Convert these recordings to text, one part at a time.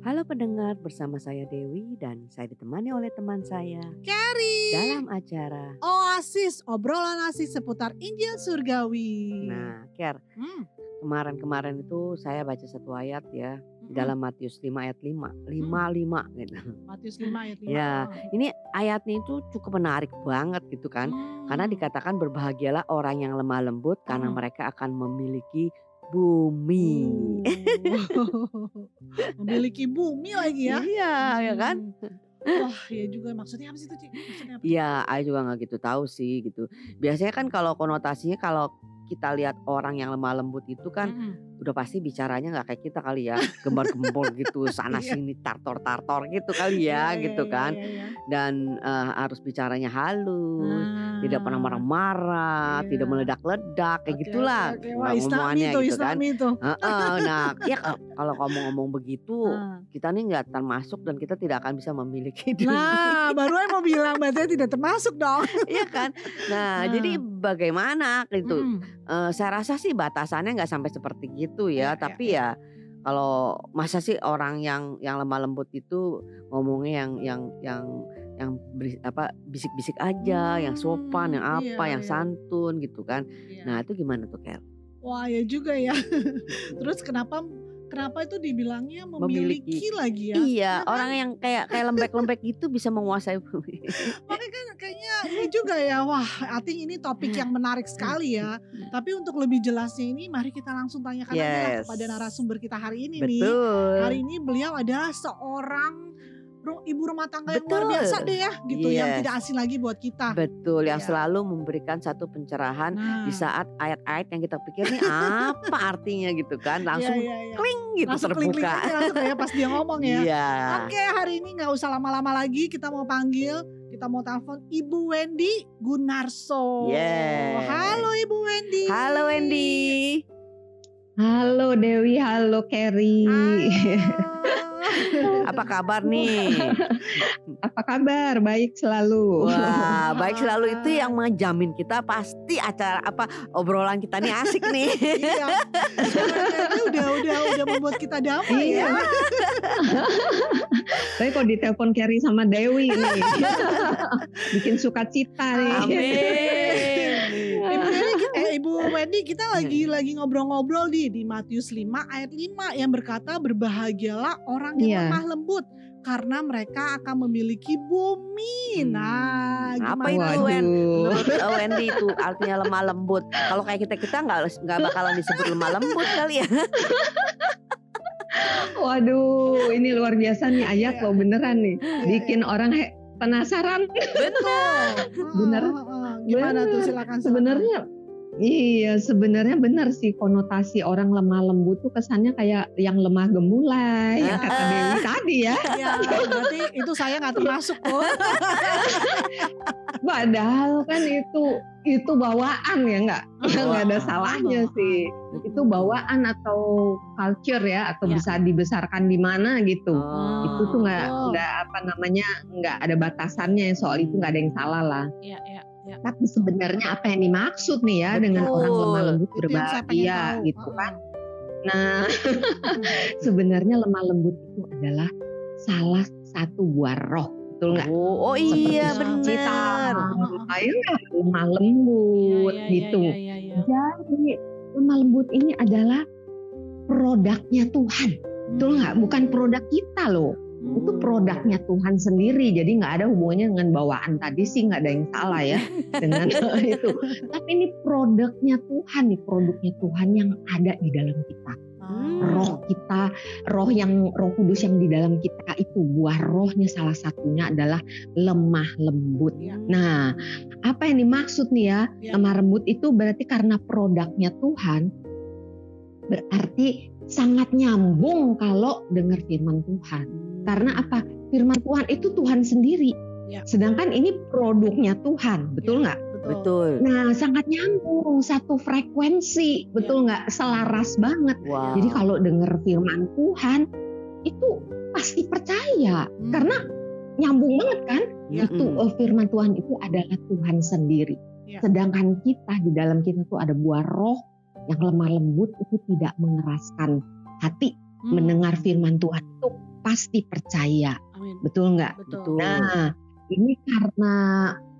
Halo pendengar, bersama saya Dewi dan saya ditemani oleh teman saya Carrie. dalam acara. Oasis, obrolan asis seputar Injil Surgawi. Nah, Ker, Hmm, kemarin-kemarin itu saya baca satu ayat ya mm-mm. dalam Matius 5 ayat 5, 5 5 gitu. Matius 5 ayat 5. Ya, ini ayatnya itu cukup menarik banget gitu kan. Karena Hmm. dikatakan berbahagialah orang yang lemah lembut karena Hmm. mereka akan memiliki bumi. Uh, memiliki bumi lagi ya. Iya, ya kan? Hmm. Wah, ya juga maksudnya apa sih itu, Cik? Maksudnya apa? Iya, saya juga nggak gitu tahu sih gitu. Biasanya kan kalau konotasinya kalau kita lihat orang yang lemah lembut itu kan Mm-mm. Udah pasti bicaranya nggak kayak kita kali ya, gembar-gembor gitu, sana Iya. sini tartor-tartor gitu kali ya, Iya, gitu iya, kan. iya, iya. Dan eh, harus bicaranya halus, tidak pernah Ah, marah-marah, tidak meledak-ledak kayak oke, gitulah Wah, Islami ngomongannya itu, gitu kan. Itu. Heeh, nah, ya ka- kalau ngomong-ngomong begitu, Ah. kita nih nggak termasuk dan kita tidak akan bisa memiliki dunia. Nah, baru mau bilang berarti tidak termasuk dong. Iya kan? Nah, jadi bagaimana gitu? Mm-mm. Eh, saya rasa sih batasannya nggak sampai seperti gitu ya, Iya, iya, tapi ya kalau masa sih orang yang yang lemah lembut itu ngomongnya yang yang yang yang beri- apa bisik-bisik aja, yang sopan, yang Hmm, apa, iya, yang iya. santun gitu kan. Iya. Nah, itu gimana tuh, Kel? Wah ya juga ya. Terus kenapa kenapa itu dibilangnya memiliki, Memiliki. lagi ya? Iya, kan? orang yang kayak kayak lembek-lembek gitu bisa menguasai bumi. Makanya kan kayaknya ini juga ya. Wah, think ini topik yang menarik sekali ya. Tapi untuk lebih jelasnya ini mari kita langsung tanyakan Yes. kepada narasumber kita hari ini nih. Betul. Hari ini beliau adalah seorang ibu rumah tangga yang luar Betul. biasa deh ya, gitu yang Yes. tidak asing lagi buat kita. Betul, yang Iya. selalu memberikan satu pencerahan Nah, di saat ayat-ayat yang kita pikir nih apa artinya gitu kan, langsung iya, iya, iya. kling gitu langsung terbuka. aja langsung kayak pas dia ngomong ya. Iya. Oke hari ini nggak usah lama-lama lagi kita mau panggil kita mau telepon Ibu Wendy Gunarso. Yes. Halo Ibu Wendy. Halo Wendy. Halo Dewi, halo Kerry. Halo. Apa kabar nih? Apa kabar? Baik selalu. Wah, baik selalu itu yang menjamin kita pasti acara apa obrolan kita nih asik nih. Iya. Udah udah udah membuat kita damai Iya. ya. Tapi kok ditelepon Kerry sama Dewi nih. Bikin sukacita nih. Amin. Ibu Wendy, eh, Ibu Wendy kita lagi lagi ngobrol-ngobrol di di Matius 5 ayat 5 yang berkata berbahagialah orang yang Iya. lemah lembut karena mereka akan memiliki bumi. Hmm. Nah, Apa gimana? itu, Wen? Waduh. Menurut eh, Wendy itu artinya lemah lembut. Kalau kayak kita kita nggak nggak bakalan disebut lemah lembut kali ya. Waduh, ini luar biasa nih ayat Iya. loh beneran nih. Iya, Bikin orang he- penasaran. Betul. Bener. Gimana tuh Bener. silakan silakan. Sebenarnya Iya, sebenarnya benar sih konotasi orang lemah lembut tuh kesannya kayak yang lemah gemulai, yang kata. Dewi tadi ya. Ya, berarti itu saya nggak termasuk kok. Padahal kan itu itu bawaan ya nggak nggak ada salahnya sih. Itu bawaan atau culture ya atau Ya. bisa dibesarkan di mana gitu. Oh. Itu tuh nggak nggak apa namanya nggak ada batasannya soal itu nggak ada yang salah lah. Iya, iya, iya. Tapi sebenarnya apa yang dimaksud nih ya dengan Betul. orang lemah lembut berbahagia gitu Heeh. kan? Nah sebenarnya lemah lembut itu adalah salah satu buah roh, betul nggak? Oh, oh iya benar. ayo lemah lembut Iya, iya, gitu. Iya. Jadi lemah lembut ini adalah produknya Tuhan, betul nggak? Bukan produk kita loh, Hmm. Itu produknya Tuhan sendiri. Jadi nggak ada hubungannya dengan bawaan tadi sih nggak ada yang salah ya dengan itu. Tapi ini produknya Tuhan nih, produknya Tuhan yang ada di dalam kita. Hmm. Roh kita, roh yang Roh Kudus yang di dalam kita itu buah rohnya salah satunya adalah lemah lembut. Iya. Nah, apa yang dimaksud nih ya? Ya. Lemah lembut itu berarti karena produknya Tuhan berarti sangat nyambung kalau dengar firman Tuhan. Karena apa? Firman Tuhan itu Tuhan sendiri. Ya. Sedangkan ini produknya Tuhan, betul nggak? Betul. Betul. Nah, sangat nyambung, satu frekuensi, betul nggak? Selaras banget. Wow. Jadi kalau dengar firman Tuhan itu pasti percaya Hmm. karena nyambung banget kan? Ya. Itu eh, firman Tuhan itu adalah Tuhan sendiri. Ya. Sedangkan kita di dalam kita tuh ada buah roh yang lemah lembut itu tidak mengeraskan hati Hmm. mendengar firman Tuhan itu pasti percaya. Amin. Betul nggak? Betul. Nah, ini karena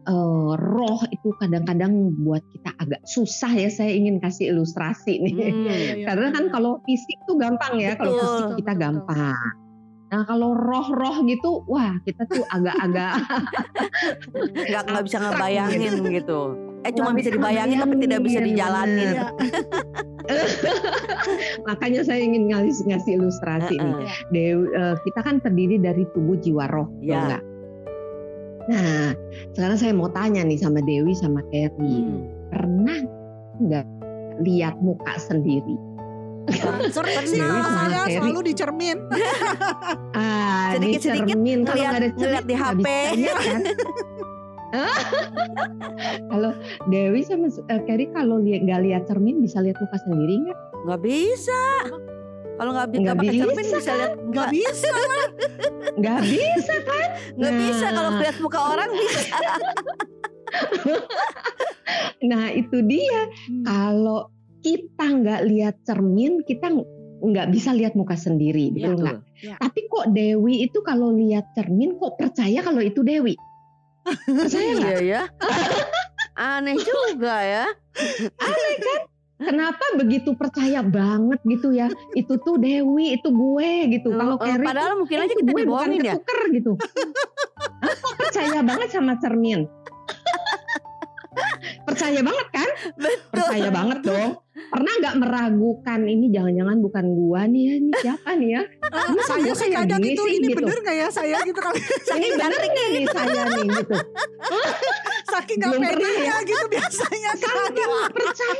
eh, roh itu kadang-kadang buat kita agak susah ya. Saya ingin kasih ilustrasi nih. Hmm. Iya, iya, iya, Karena kan kalau fisik tuh gampang ya, kalau Betul. fisik kita Betul, betul. gampang. Nah kalau roh-roh gitu, wah kita tuh agak-agak nggak nggak bisa ngebayangin gitu. Eh cuma bisa dibayangin tapi tidak bisa dijalanin. Iya. makanya saya ingin ngasih, ngasih ilustrasi nih. Heeh. Dewi, eh, kita kan terdiri dari tubuh jiwa roh, Ya. nggak? Nah, sekarang saya mau tanya nih sama Dewi sama Terry, Hmm. pernah nggak lihat muka sendiri? Sama saya Terry. selalu di cermin. Ah, di Sedikit-sedikit cermin kalau ngeliat- nggak ada cermin ngeliat di HP. kan? kalau Dewi sama eh, Kerry kalau li- nggak lihat cermin bisa lihat muka sendiri nggak? Nggak bisa. Kalau nggak bisa Nggak pakai cermin bisa, bisa lihat Gak nggak bisa. Nggak bisa nggak bisa kalau Nah. lihat muka orang bisa. Nah itu dia Hmm. kalau kita nggak lihat cermin kita ng- nggak bisa lihat muka sendiri betul nggak? Betul. Tapi kok Dewi itu kalau lihat cermin kok percaya kalau itu Dewi? Iya ya. Aneh juga ya. Kenapa begitu percaya banget gitu ya? Itu tuh Dewi, itu gue gitu. Kalau Eh, Kerry padahal mungkin aja kita gue bukan ya. ketuker gitu. Percaya banget sama cermin? Percaya banget kan? Percaya banget dong. Pernah nggak meragukan ini jangan-jangan bukan gua nih ya, ini siapa nih ya? Ini saya kok sih kayak kadang gini itu sih, ini gitu. bener gak ya saya gitu kali. Ini bener nggak nih saya nih gitu? Saking gak pernah pedenya gitu biasanya kan. Saking percaya.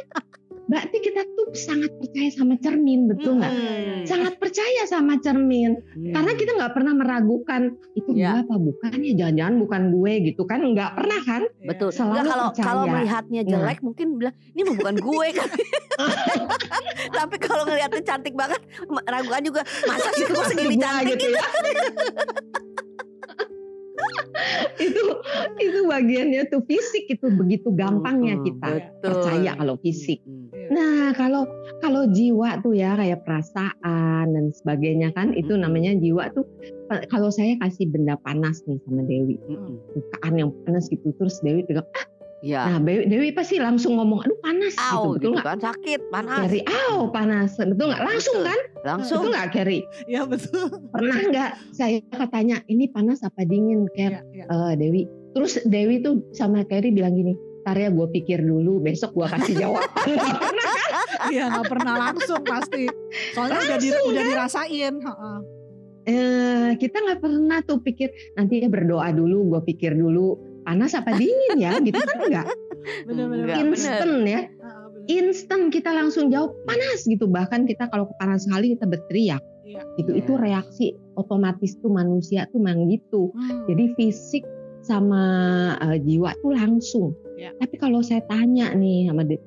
Berarti kita tuh sangat percaya sama cermin, betul nggak? Hmm. Sangat percaya sama cermin. Hmm. Karena kita nggak pernah meragukan itu Ya. gua apa bukan ya jangan-jangan bukan gue gitu kan nggak pernah kan? Betul. Selalu Enggak, kalau percaya. kalau melihatnya Nah. jelek mungkin bilang ini mah bukan gue kan. Tapi kalau ngelihatnya cantik banget ragukan juga masa sih kok segini cantik gitu ya. itu itu bagiannya tuh fisik itu begitu gampangnya Mm-mm, kita betul. percaya kalau fisik. Mm-mm. Nah kalau kalau jiwa tuh ya kayak perasaan dan sebagainya kan itu namanya jiwa tuh pe- kalau saya kasih benda panas nih sama Dewi bukaan yang panas gitu terus Dewi pegang ah Ya. nah Dewi, Dewi pasti langsung ngomong aduh panas Au gitu betul gitu nggak? kan sakit panas. Kerry, aw panas betul nggak langsung Betul. kan Langsung betul nggak Kerry Iya betul. pernah nggak saya katanya ini panas apa dingin Ker Iya, iya. Eh, Dewi. Terus Dewi tuh sama Kerry bilang gini, ntar ya gue pikir dulu, besok gue kasih kan? Iya nggak pernah langsung pasti. Soalnya udah, di, Langsung, udah kan? dirasain. heeh. Eh, kita nggak pernah tuh pikir, nanti ya berdoa dulu, gue pikir dulu, panas apa dingin ya, gitu kan enggak. Bener-bener. Enggak, Instant ya, Heeh, bener. instant kita langsung jawab panas gitu. Bahkan kita kalau panas sekali kita berteriak. Iya. Gitu, Iya. itu reaksi otomatis tuh manusia tuh memang gitu. Hmm. Jadi fisik sama eh, jiwa tuh langsung. Ya. Tapi kalau saya tanya nih sama De-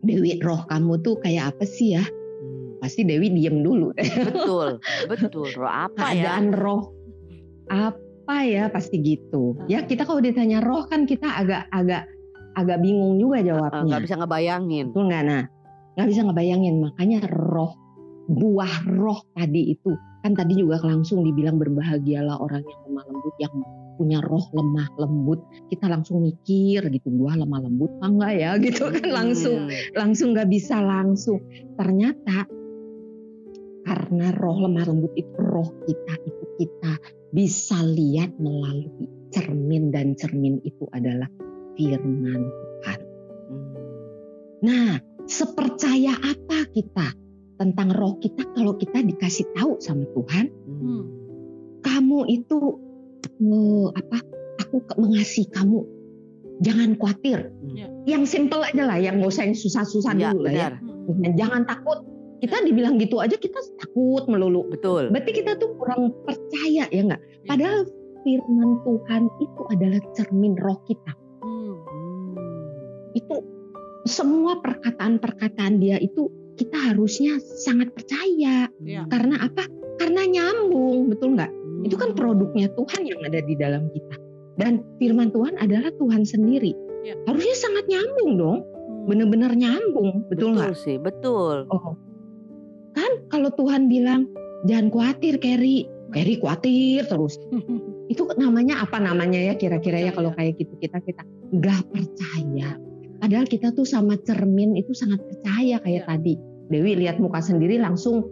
Dewi, roh kamu tuh kayak apa sih ya? Hmm. Pasti Dewi diem dulu. Betul, betul. Roh apa ya? Roh apa ya? Pasti gitu. Ya kita kalau ditanya roh kan kita agak agak agak bingung juga jawabnya. Nggak bisa ngebayangin. Betul nggak? Nah, nggak bisa ngebayangin. Makanya roh, buah roh tadi itu kan tadi juga langsung dibilang berbahagialah orang yang lemah lembut, yang punya roh lemah lembut. Kita langsung mikir gitu, buah lemah lembut apa enggak ya? Gitu kan langsung, Hmm. langsung nggak bisa langsung. Ternyata karena roh lemah lembut itu roh kita itu kita bisa lihat melalui cermin dan cermin itu adalah firman Tuhan. Hmm. Nah, sepercaya apa kita tentang roh kita kalau kita dikasih tahu sama Tuhan, Hmm. kamu itu eh, apa? Aku mengasihi kamu. Jangan khawatir. Ya. Yang simple aja lah, yang nggak usah yang susah-susah Ya, dulu lah ya. benar. Hmm. Jangan takut. Kita dibilang gitu aja kita takut melulu. Betul. Berarti kita tuh kurang percaya ya nggak? Padahal firman Tuhan itu adalah cermin roh kita. Hmm. Hmm. itu semua perkataan-perkataan dia itu kita harusnya sangat percaya Iya. karena apa? Karena nyambung, betul nggak? Itu kan Hmm. produknya Tuhan yang ada di dalam kita. Dan firman Tuhan adalah Tuhan sendiri. Iya. Harusnya sangat nyambung dong, Hmm. benar-benar nyambung, betul nggak? sih, betul. Oh, kan kalau Tuhan bilang jangan khawatir, Kerry, Peri khawatir terus. Itu namanya apa namanya ya kira-kira ya kalau kayak gitu kita kita nggak percaya. Padahal kita tuh sama cermin itu sangat percaya kayak Ya. tadi. Dewi lihat muka sendiri langsung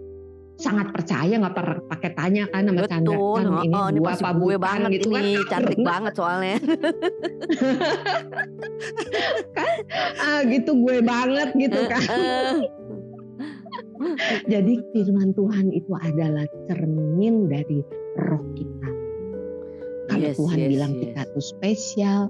sangat percaya nggak per- pakai tanya kan sama Chandra Betul, kan ini oh, ini gua pasti apa gue banget gitu kan. ini, cantik Karena, banget soalnya. ah, gitu gue banget gitu kan. Jadi firman Tuhan itu adalah cermin dari roh kita. Kalau Yes, Tuhan yes, bilang yes. kita tuh spesial,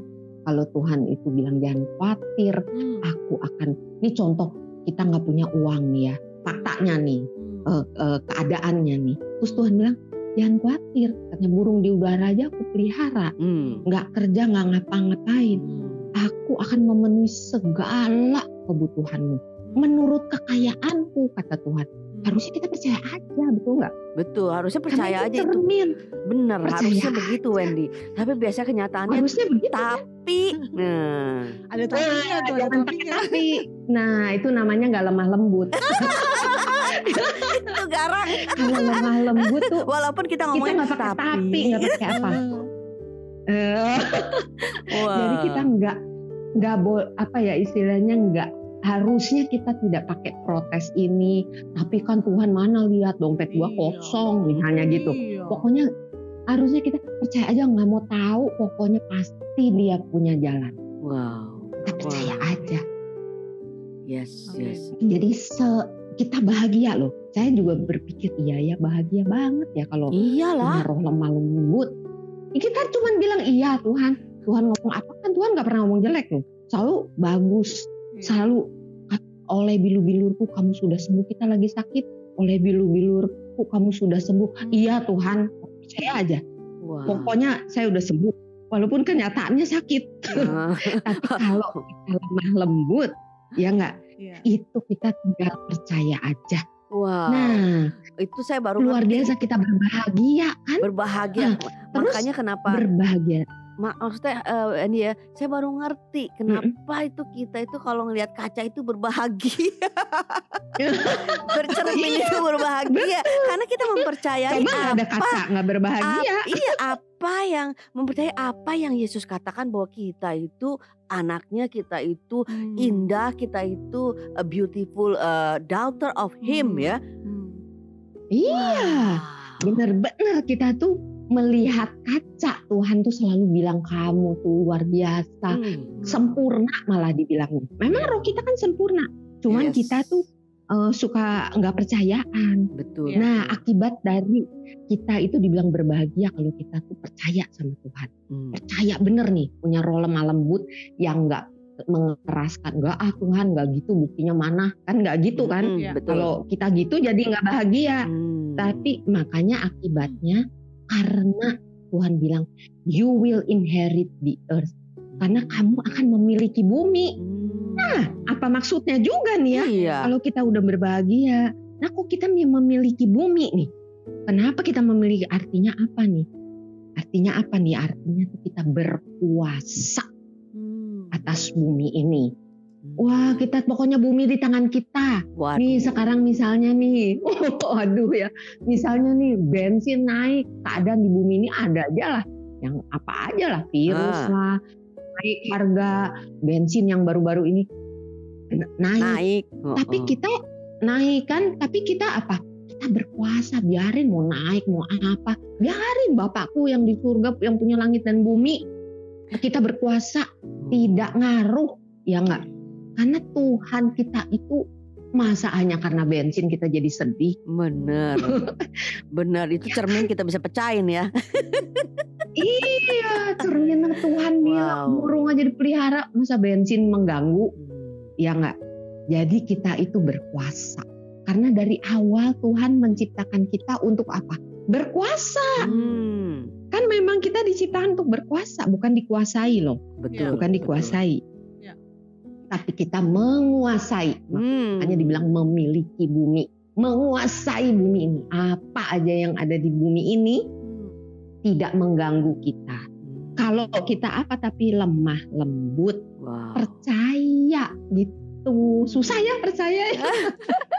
kalau Tuhan itu bilang jangan khawatir, Hmm. aku akan. Ini contoh kita nggak punya uang nih ya, faktanya nih, Hmm. eh, eh, keadaannya nih. Terus Tuhan bilang jangan khawatir, katanya burung di udara aja aku pelihara, Hmm. nggak kerja nggak ngapa-ngapain, Hmm. aku akan memenuhi segala kebutuhanmu menurut kekayaanku kata Tuhan. Harusnya kita percaya aja, betul nggak? Betul, harusnya Karena percaya itu aja itu. Bener, Percaya harusnya begitu Wendy. Tapi biasa kenyataannya Harusnya begitu. tapi nah Ada tapinya tuh, ada tapinya. tapi. Nah itu namanya nggak lemah lembut. itu garang. Kalau lemah lembut tuh Walaupun kita kita ngomongin nggak pakai tapi, nggak pakai apa. Eh, Wah. Jadi kita nggak nggak boleh apa ya istilahnya nggak harusnya kita tidak pakai protes ini. Tapi kan Tuhan mana lihat dompet gua Iya. kosong misalnya gitu. Iya. Pokoknya harusnya kita percaya aja nggak mau tahu. Pokoknya pasti dia punya jalan. Wow. Kita percaya Wah. aja. Yes, yes. Jadi se kita bahagia loh. Saya juga berpikir iya ya bahagia banget ya kalau Iyalah. roh lemah lembut. Ya, Kita cuma bilang iya Tuhan. Tuhan ngomong apa kan Tuhan nggak pernah ngomong jelek loh. Selalu bagus. Iya. Selalu "Kat- oleh bilu-bilurku kamu sudah sembuh. Kita lagi sakit. Oleh bilu-bilurku kamu sudah sembuh. Iya Tuhan. Percaya aja. Wah. Pokoknya saya udah sembuh. Walaupun kenyataannya sakit. Ah, Tapi kalau kita lemah lembut, ya nggak. Iya. Itu kita tinggal percaya aja. Wow. Nah, itu saya baru luar ngerti. biasa kita berbahagia kan? berbahagia. Makanya kenapa Berbahagia. Mak maksudnya eh, ini ya, saya baru ngerti kenapa itu kita itu kalau ngelihat kaca itu berbahagia. Bercermin Iya, itu berbahagia karena kita mempercayai Coba nggak ada apa kaca nggak berbahagia. ap- iya apa yang mempercayai apa yang Yesus katakan bahwa kita itu anaknya kita itu Hmm. indah kita itu a beautiful uh, daughter of him Hmm. ya Hmm. Iya, Wow. bener-bener kita tuh melihat kaca Tuhan tuh selalu bilang kamu tuh luar biasa, Hmm. sempurna malah dibilangnya. Memang roh kita kan sempurna, cuman Yes. kita tuh eh, suka nggak percayaan. betul Iya. Nah, akibat dari kita itu dibilang berbahagia kalau kita tuh percaya sama Tuhan. Hmm. Percaya bener nih, punya roh lemah lembut yang nggak mengeraskan. Nggak ah Tuhan nggak gitu buktinya mana kan nggak gitu kan. Hmm, Iya. betul Kalau kita gitu jadi nggak bahagia. Hmm. Tapi makanya akibatnya karena Tuhan bilang you will inherit the earth. Karena kamu akan memiliki bumi. Hmm. Nah, apa maksudnya juga nih ya? iya Kalau kita udah berbahagia, nah kok kita memiliki bumi nih? Kenapa kita memiliki? Artinya apa nih? Artinya apa nih? Artinya kita berkuasa Hmm. atas bumi ini. Hmm. Wah, kita pokoknya bumi di tangan kita. Waduh. Nih sekarang misalnya nih, aduh ya, misalnya nih bensin naik, keadaan di bumi ini ada aja lah, yang apa aja lah, virus Ah. lah, naik harga bensin yang baru-baru ini naik. naik Tapi Oh, oh. kita naik kan, tapi kita apa? Kita berkuasa, biarin mau naik mau apa, biarin Bapakku yang di surga yang punya langit dan bumi. Kita berkuasa, tidak ngaruh, ya enggak? Karena Tuhan kita itu masa hanya karena bensin kita jadi sedih. bener bener itu cermin kita bisa pecahin ya iya, cermin Tuhan bilang Wow. burung aja dipelihara, masa bensin mengganggu? Hmm. Ya enggak? Jadi kita itu berkuasa. Karena dari awal Tuhan menciptakan kita untuk apa? Berkuasa. Hmm. Kan memang kita diciptakan untuk berkuasa, bukan dikuasai loh. betul Bukan betul. dikuasai. Ya. Tapi kita menguasai. Hmm. Makanya dibilang memiliki bumi. Menguasai bumi ini. Apa aja yang ada di bumi ini Hmm. tidak mengganggu kita. Hmm. Kalau kita apa tapi lemah, lembut, wow percaya gitu. Susah ya percaya. ya.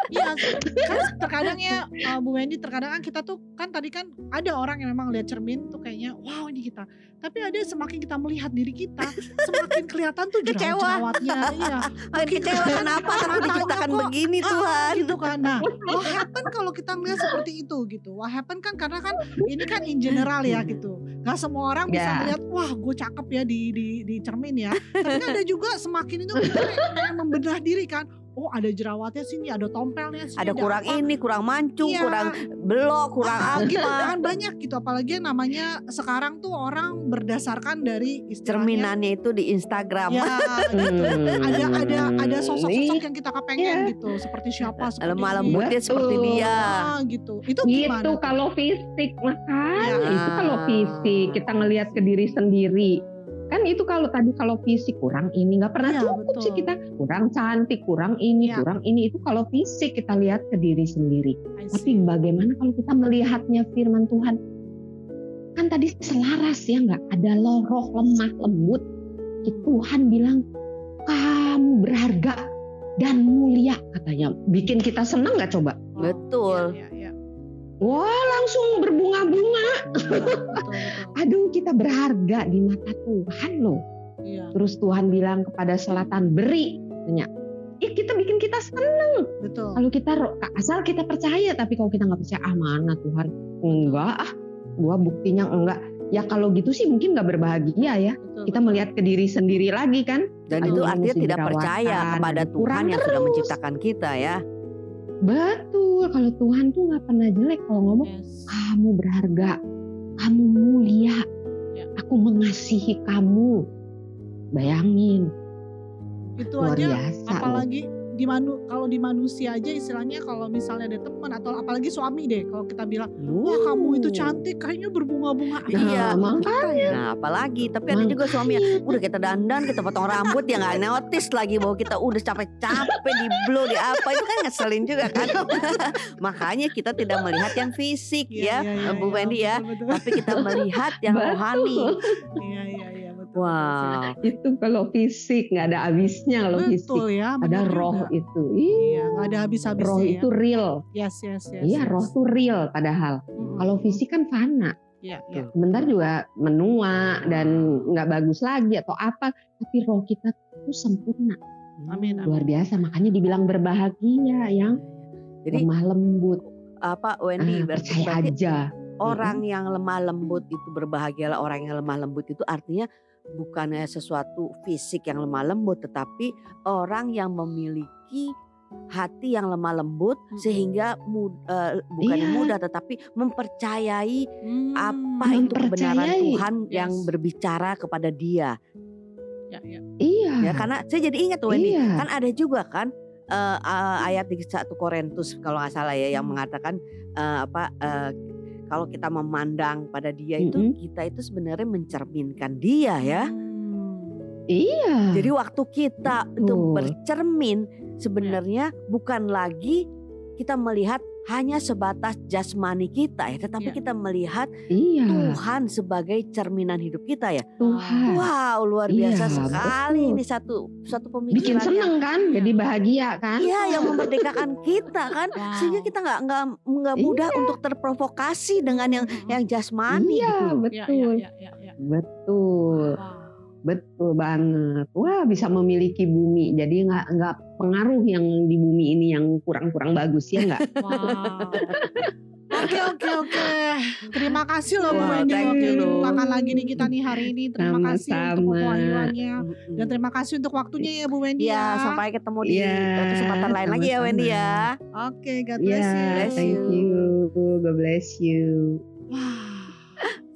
Iya, kan terkadang ya uh, Bu Wendy terkadang kan kita tuh kan tadi kan ada orang yang memang lihat cermin tuh kayaknya wow ini kita. Tapi ada semakin kita melihat diri kita, semakin kelihatan tuh Kecewa. jerawat-jerawatnya. Iya. Makin kecewa kenapa aku diciptakan kok, begini ah, Tuhan. gitu kan. Nah, what happen kalau kita ngeliat seperti itu gitu. What happen kan karena kan ini kan in general ya gitu. Gak semua orang bisa Ya. melihat wah gue cakep ya di di di cermin ya. Tapi kan ada juga semakin itu kita kayak pengen membedah diri kan. Oh ada jerawatnya sini, ada tompelnya sini, Ada kurang apa. ini, kurang mancung, Iya. kurang belok, kurang Ah, apa. gitu kan banyak gitu apalagi yang namanya sekarang tuh orang berdasarkan dari Cerminannya itu di Instagram. ya gitu. Hmm. ada ada ada sosok-sosok yang kita kepengen Iya. gitu seperti siapa seperti Lemah ini. lembutnya seperti dia. Ah, gitu itu Gitu gimana tuh? kalau fisik makanya Ya. itu kalau fisik kita ngelihat ke diri sendiri kan itu kalau tadi kalau fisik kurang ini nggak pernah Iya, cukup sih betul. kita kurang cantik kurang ini Iya. kurang ini itu kalau fisik kita lihat ke diri sendiri tapi bagaimana kalau kita melihatnya firman Tuhan kan tadi selaras ya nggak ada roh lemah lembut Tuhan bilang kamu berharga dan mulia katanya bikin kita senang nggak coba. Betul. Iya, iya, iya. Wah langsung berbunga-bunga betul. aduh kita berharga di mata Tuhan loh. Iya, Terus Tuhan bilang kepada selatan beri, tanya. Ih kita bikin kita senang. betul. Kalau kita asal kita percaya, tapi kalau kita nggak percaya, ah mana Tuhan? Enggak ah, gua buktinya enggak. Ya kalau gitu sih mungkin nggak berbahagia ya. betul, Kita betul. melihat ke diri sendiri lagi kan. Dan Kalau itu yang artinya tidak percaya kepada Tuhan yang sudah terus. menciptakan kita ya. Betul. Kalau Tuhan tuh nggak pernah jelek kalau ngomong Yes. kamu berharga, kamu mulia, Ya. aku mengasihi kamu. Bayangin, itu luar aja biasa. loh. Di manu kalau di manusia aja istilahnya kalau misalnya ada teman atau apalagi suami deh kalau kita bilang wah kamu itu cantik kayaknya berbunga-bunga Nah, Iya. makanya. Nah apalagi tapi ada juga suami yang udah kita dandan kita potong rambut ya nggak notice lagi bahwa kita udah capek-capek di blow di apa. Itu kan ngeselin juga kan? Makanya kita tidak melihat yang fisik Iya, ya Bu Wendy ya. Betul, betul. tapi kita melihat yang rohani. Iya iya iya wow Itu kalau fisik nggak ada habisnya kalau fisik. betul ya Ada roh juga. itu. Iya nggak ada habis-habisnya roh ya. itu real. yes yes yes Iya, yes. roh itu real padahal. Mm-mm. Kalau fisik kan fana. iya iya Sebentar juga menua dan nggak bagus lagi atau apa. Tapi roh kita itu sempurna. Amin, amin. Luar biasa. Makanya dibilang berbahagia yang jadi lemah lembut. apa Ah, Wendy berarti, percaya berarti aja. orang yang lemah lembut itu berbahagialah orang yang lemah lembut itu artinya bukannya sesuatu fisik yang lemah lembut tetapi orang yang memiliki hati yang lemah lembut Mm-mm. sehingga mud, eh, bukannya Iya. mudah tetapi mempercayai Hmm, apa itu kebenaran. Tuhan yang Yes. berbicara kepada dia ya, ya. Iya. ya karena saya jadi ingat Wendy Iya. kan ada juga kan eh, eh, ayat di 1 Korintus kalau nggak salah ya yang Hmm. mengatakan eh, apa eh, kalau kita memandang pada dia itu Mm-mm. kita itu sebenarnya mencerminkan dia ya. Hmm. Iya. Jadi waktu kita itu Betul. bercermin sebenarnya bukan lagi kita melihat hanya sebatas jasmani kita ya, tetapi Iya. kita melihat iya. Tuhan sebagai cerminan hidup kita ya. Tuhan. Wow, luar Iya, biasa sekali betul. ini satu satu pemikiran Bikin yang- seneng kan? Jadi bahagia kan? Iya, yang memerdekakan kita kan, Wow. sehingga kita nggak nggak nggak mudah untuk terprovokasi dengan yang yang jasmani Iya, gitu. Ya, ya, betul. ya, ya, ya. Betul. Wow. Betul banget. Wah, bisa memiliki bumi. Jadi nggak nggak pengaruh yang di bumi ini yang kurang-kurang bagus ya nggak? Wow. Oke oke oke. Terima kasih loh Bu Wendy thank dibukakan lagi nih kita nih hari ini. Terima kasih untuk Sama-sama. pewahyuannya Mm-mm. dan terima kasih untuk waktunya ya Bu Wendy Ya, ya. sampai ketemu di Iya, kesempatan lain lagi ya Wendy ya. Oke, God bless Iya, you. Bless thank you. you. God bless you. Wah.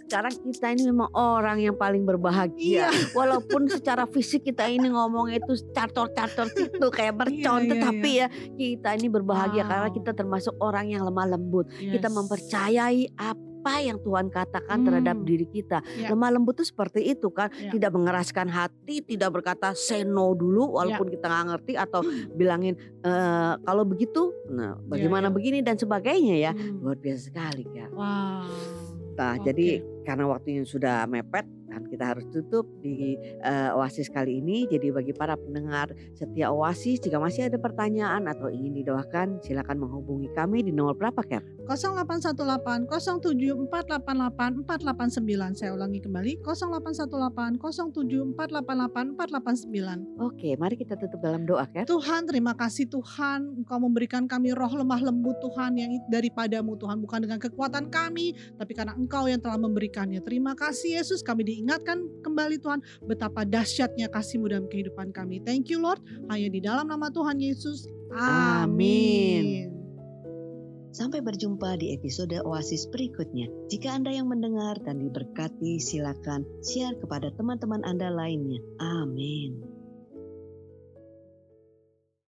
Sekarang kita ini memang orang yang paling berbahagia. Iya. Walaupun secara fisik kita ini ngomong itu cartor-cartor itu kayak mercon, Iya, iya, tetapi ya kita ini berbahagia Wow. karena kita termasuk orang yang lemah lembut. Kita Yes. mempercayai apa yang Tuhan katakan terhadap Hmm. diri kita. Ya. Lemah lembut itu seperti itu kan, Ya. tidak mengeraskan hati, tidak berkata say no dulu walaupun kita nggak ngerti atau bilangin "Eh, kalau begitu, nah bagaimana ya. begini dan sebagainya ya. Hmm. Luar biasa sekali kan. Wow. Nah, Oke. jadi karena waktunya sudah mepet dan kita harus tutup di uh, Oasis kali ini. Jadi bagi para pendengar setia Oasis jika masih ada pertanyaan atau ingin didoakan silakan menghubungi kami di nomor berapa Ker? 0818 07488 489. Saya ulangi kembali 0818 07488 489. Oke, mari kita tutup dalam doa Ker. Tuhan, terima kasih Tuhan, Engkau memberikan kami roh lemah lembut Tuhan yang daripadamu Tuhan, bukan dengan kekuatan kami, tapi karena Engkau yang telah memberikannya. Terima kasih Yesus, kami diingatkan kembali Tuhan betapa dahsyatnya kasih-Mu dalam kehidupan kami. Thank you Lord, hanya di dalam nama Tuhan Yesus. Amin. Sampai berjumpa di episode Oasis berikutnya. Jika Anda yang mendengar dan diberkati, silakan share kepada teman-teman Anda lainnya. Amin.